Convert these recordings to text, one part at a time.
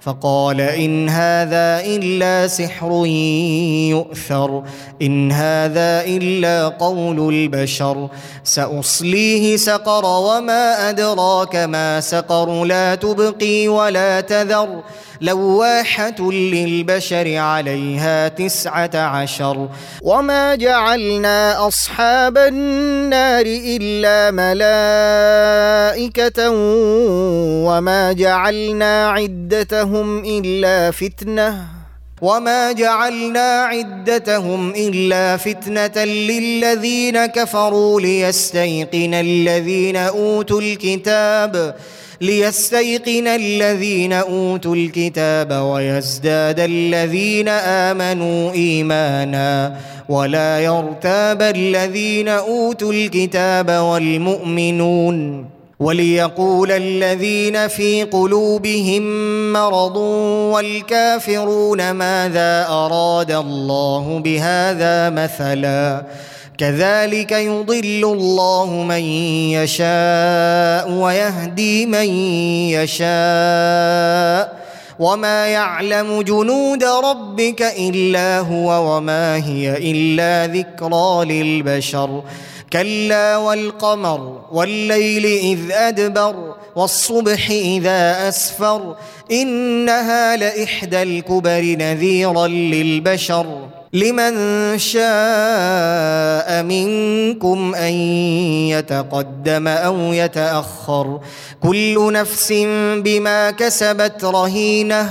فقال إن هذا إلا سحر يؤثر إن هذا إلا قول البشر. سأصليه سقر وما أدراك ما سقر لا تبقي ولا تذر. لواحة للبشر عليها تسعة عشر. وما جعلنا أصحاب النار إلا ملائكة وما جعلنا عدتهم إلا فتنة. وما جعلنا عدتهم إلا فتنة للذين كفروا ليستيقن الذين أوتوا الكتاب ليستيقن الذين أوتوا الكتاب ويزداد الذين آمنوا إيمانا. ولا يرتاب الذين أوتوا الكتاب والمؤمنون. وليقول الذين في قلوبهم مرض والكافرون ماذا أراد الله بهذا مثلا كذلك يضل الله من يشاء ويهدي من يشاء وما يعلم جنود ربك إلا هو وما هي إلا ذكرى للبشر كلا والقمر والليل إذ أدبر والصبح إذا أسفر إنها لإحدى الكبر نذيرا للبشر لمن شاء منكم أن يتقدم أو يتأخر كل نفس بما كسبت رهينة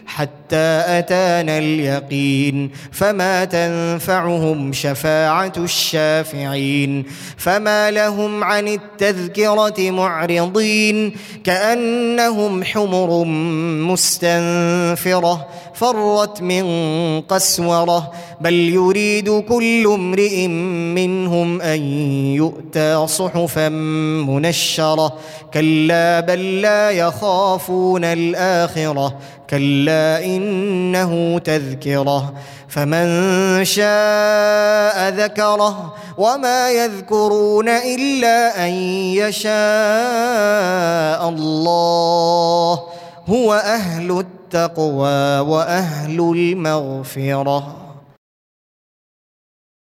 حتى أتانا اليقين فما تنفعهم شفاعة الشافعين فما لهم عن التذكرة معرضين كأنهم حمر مستنفرة فرت من قسورة بل يريد كل امرئ منهم أن يؤتى صحفا منشرة كلا بل لا يخافون الآخرة كلا إنه تذكرة فمن شاء ذكره وما يذكرون إلا أن يشاء الله. هو أهل التقوى وأهل المغفرة.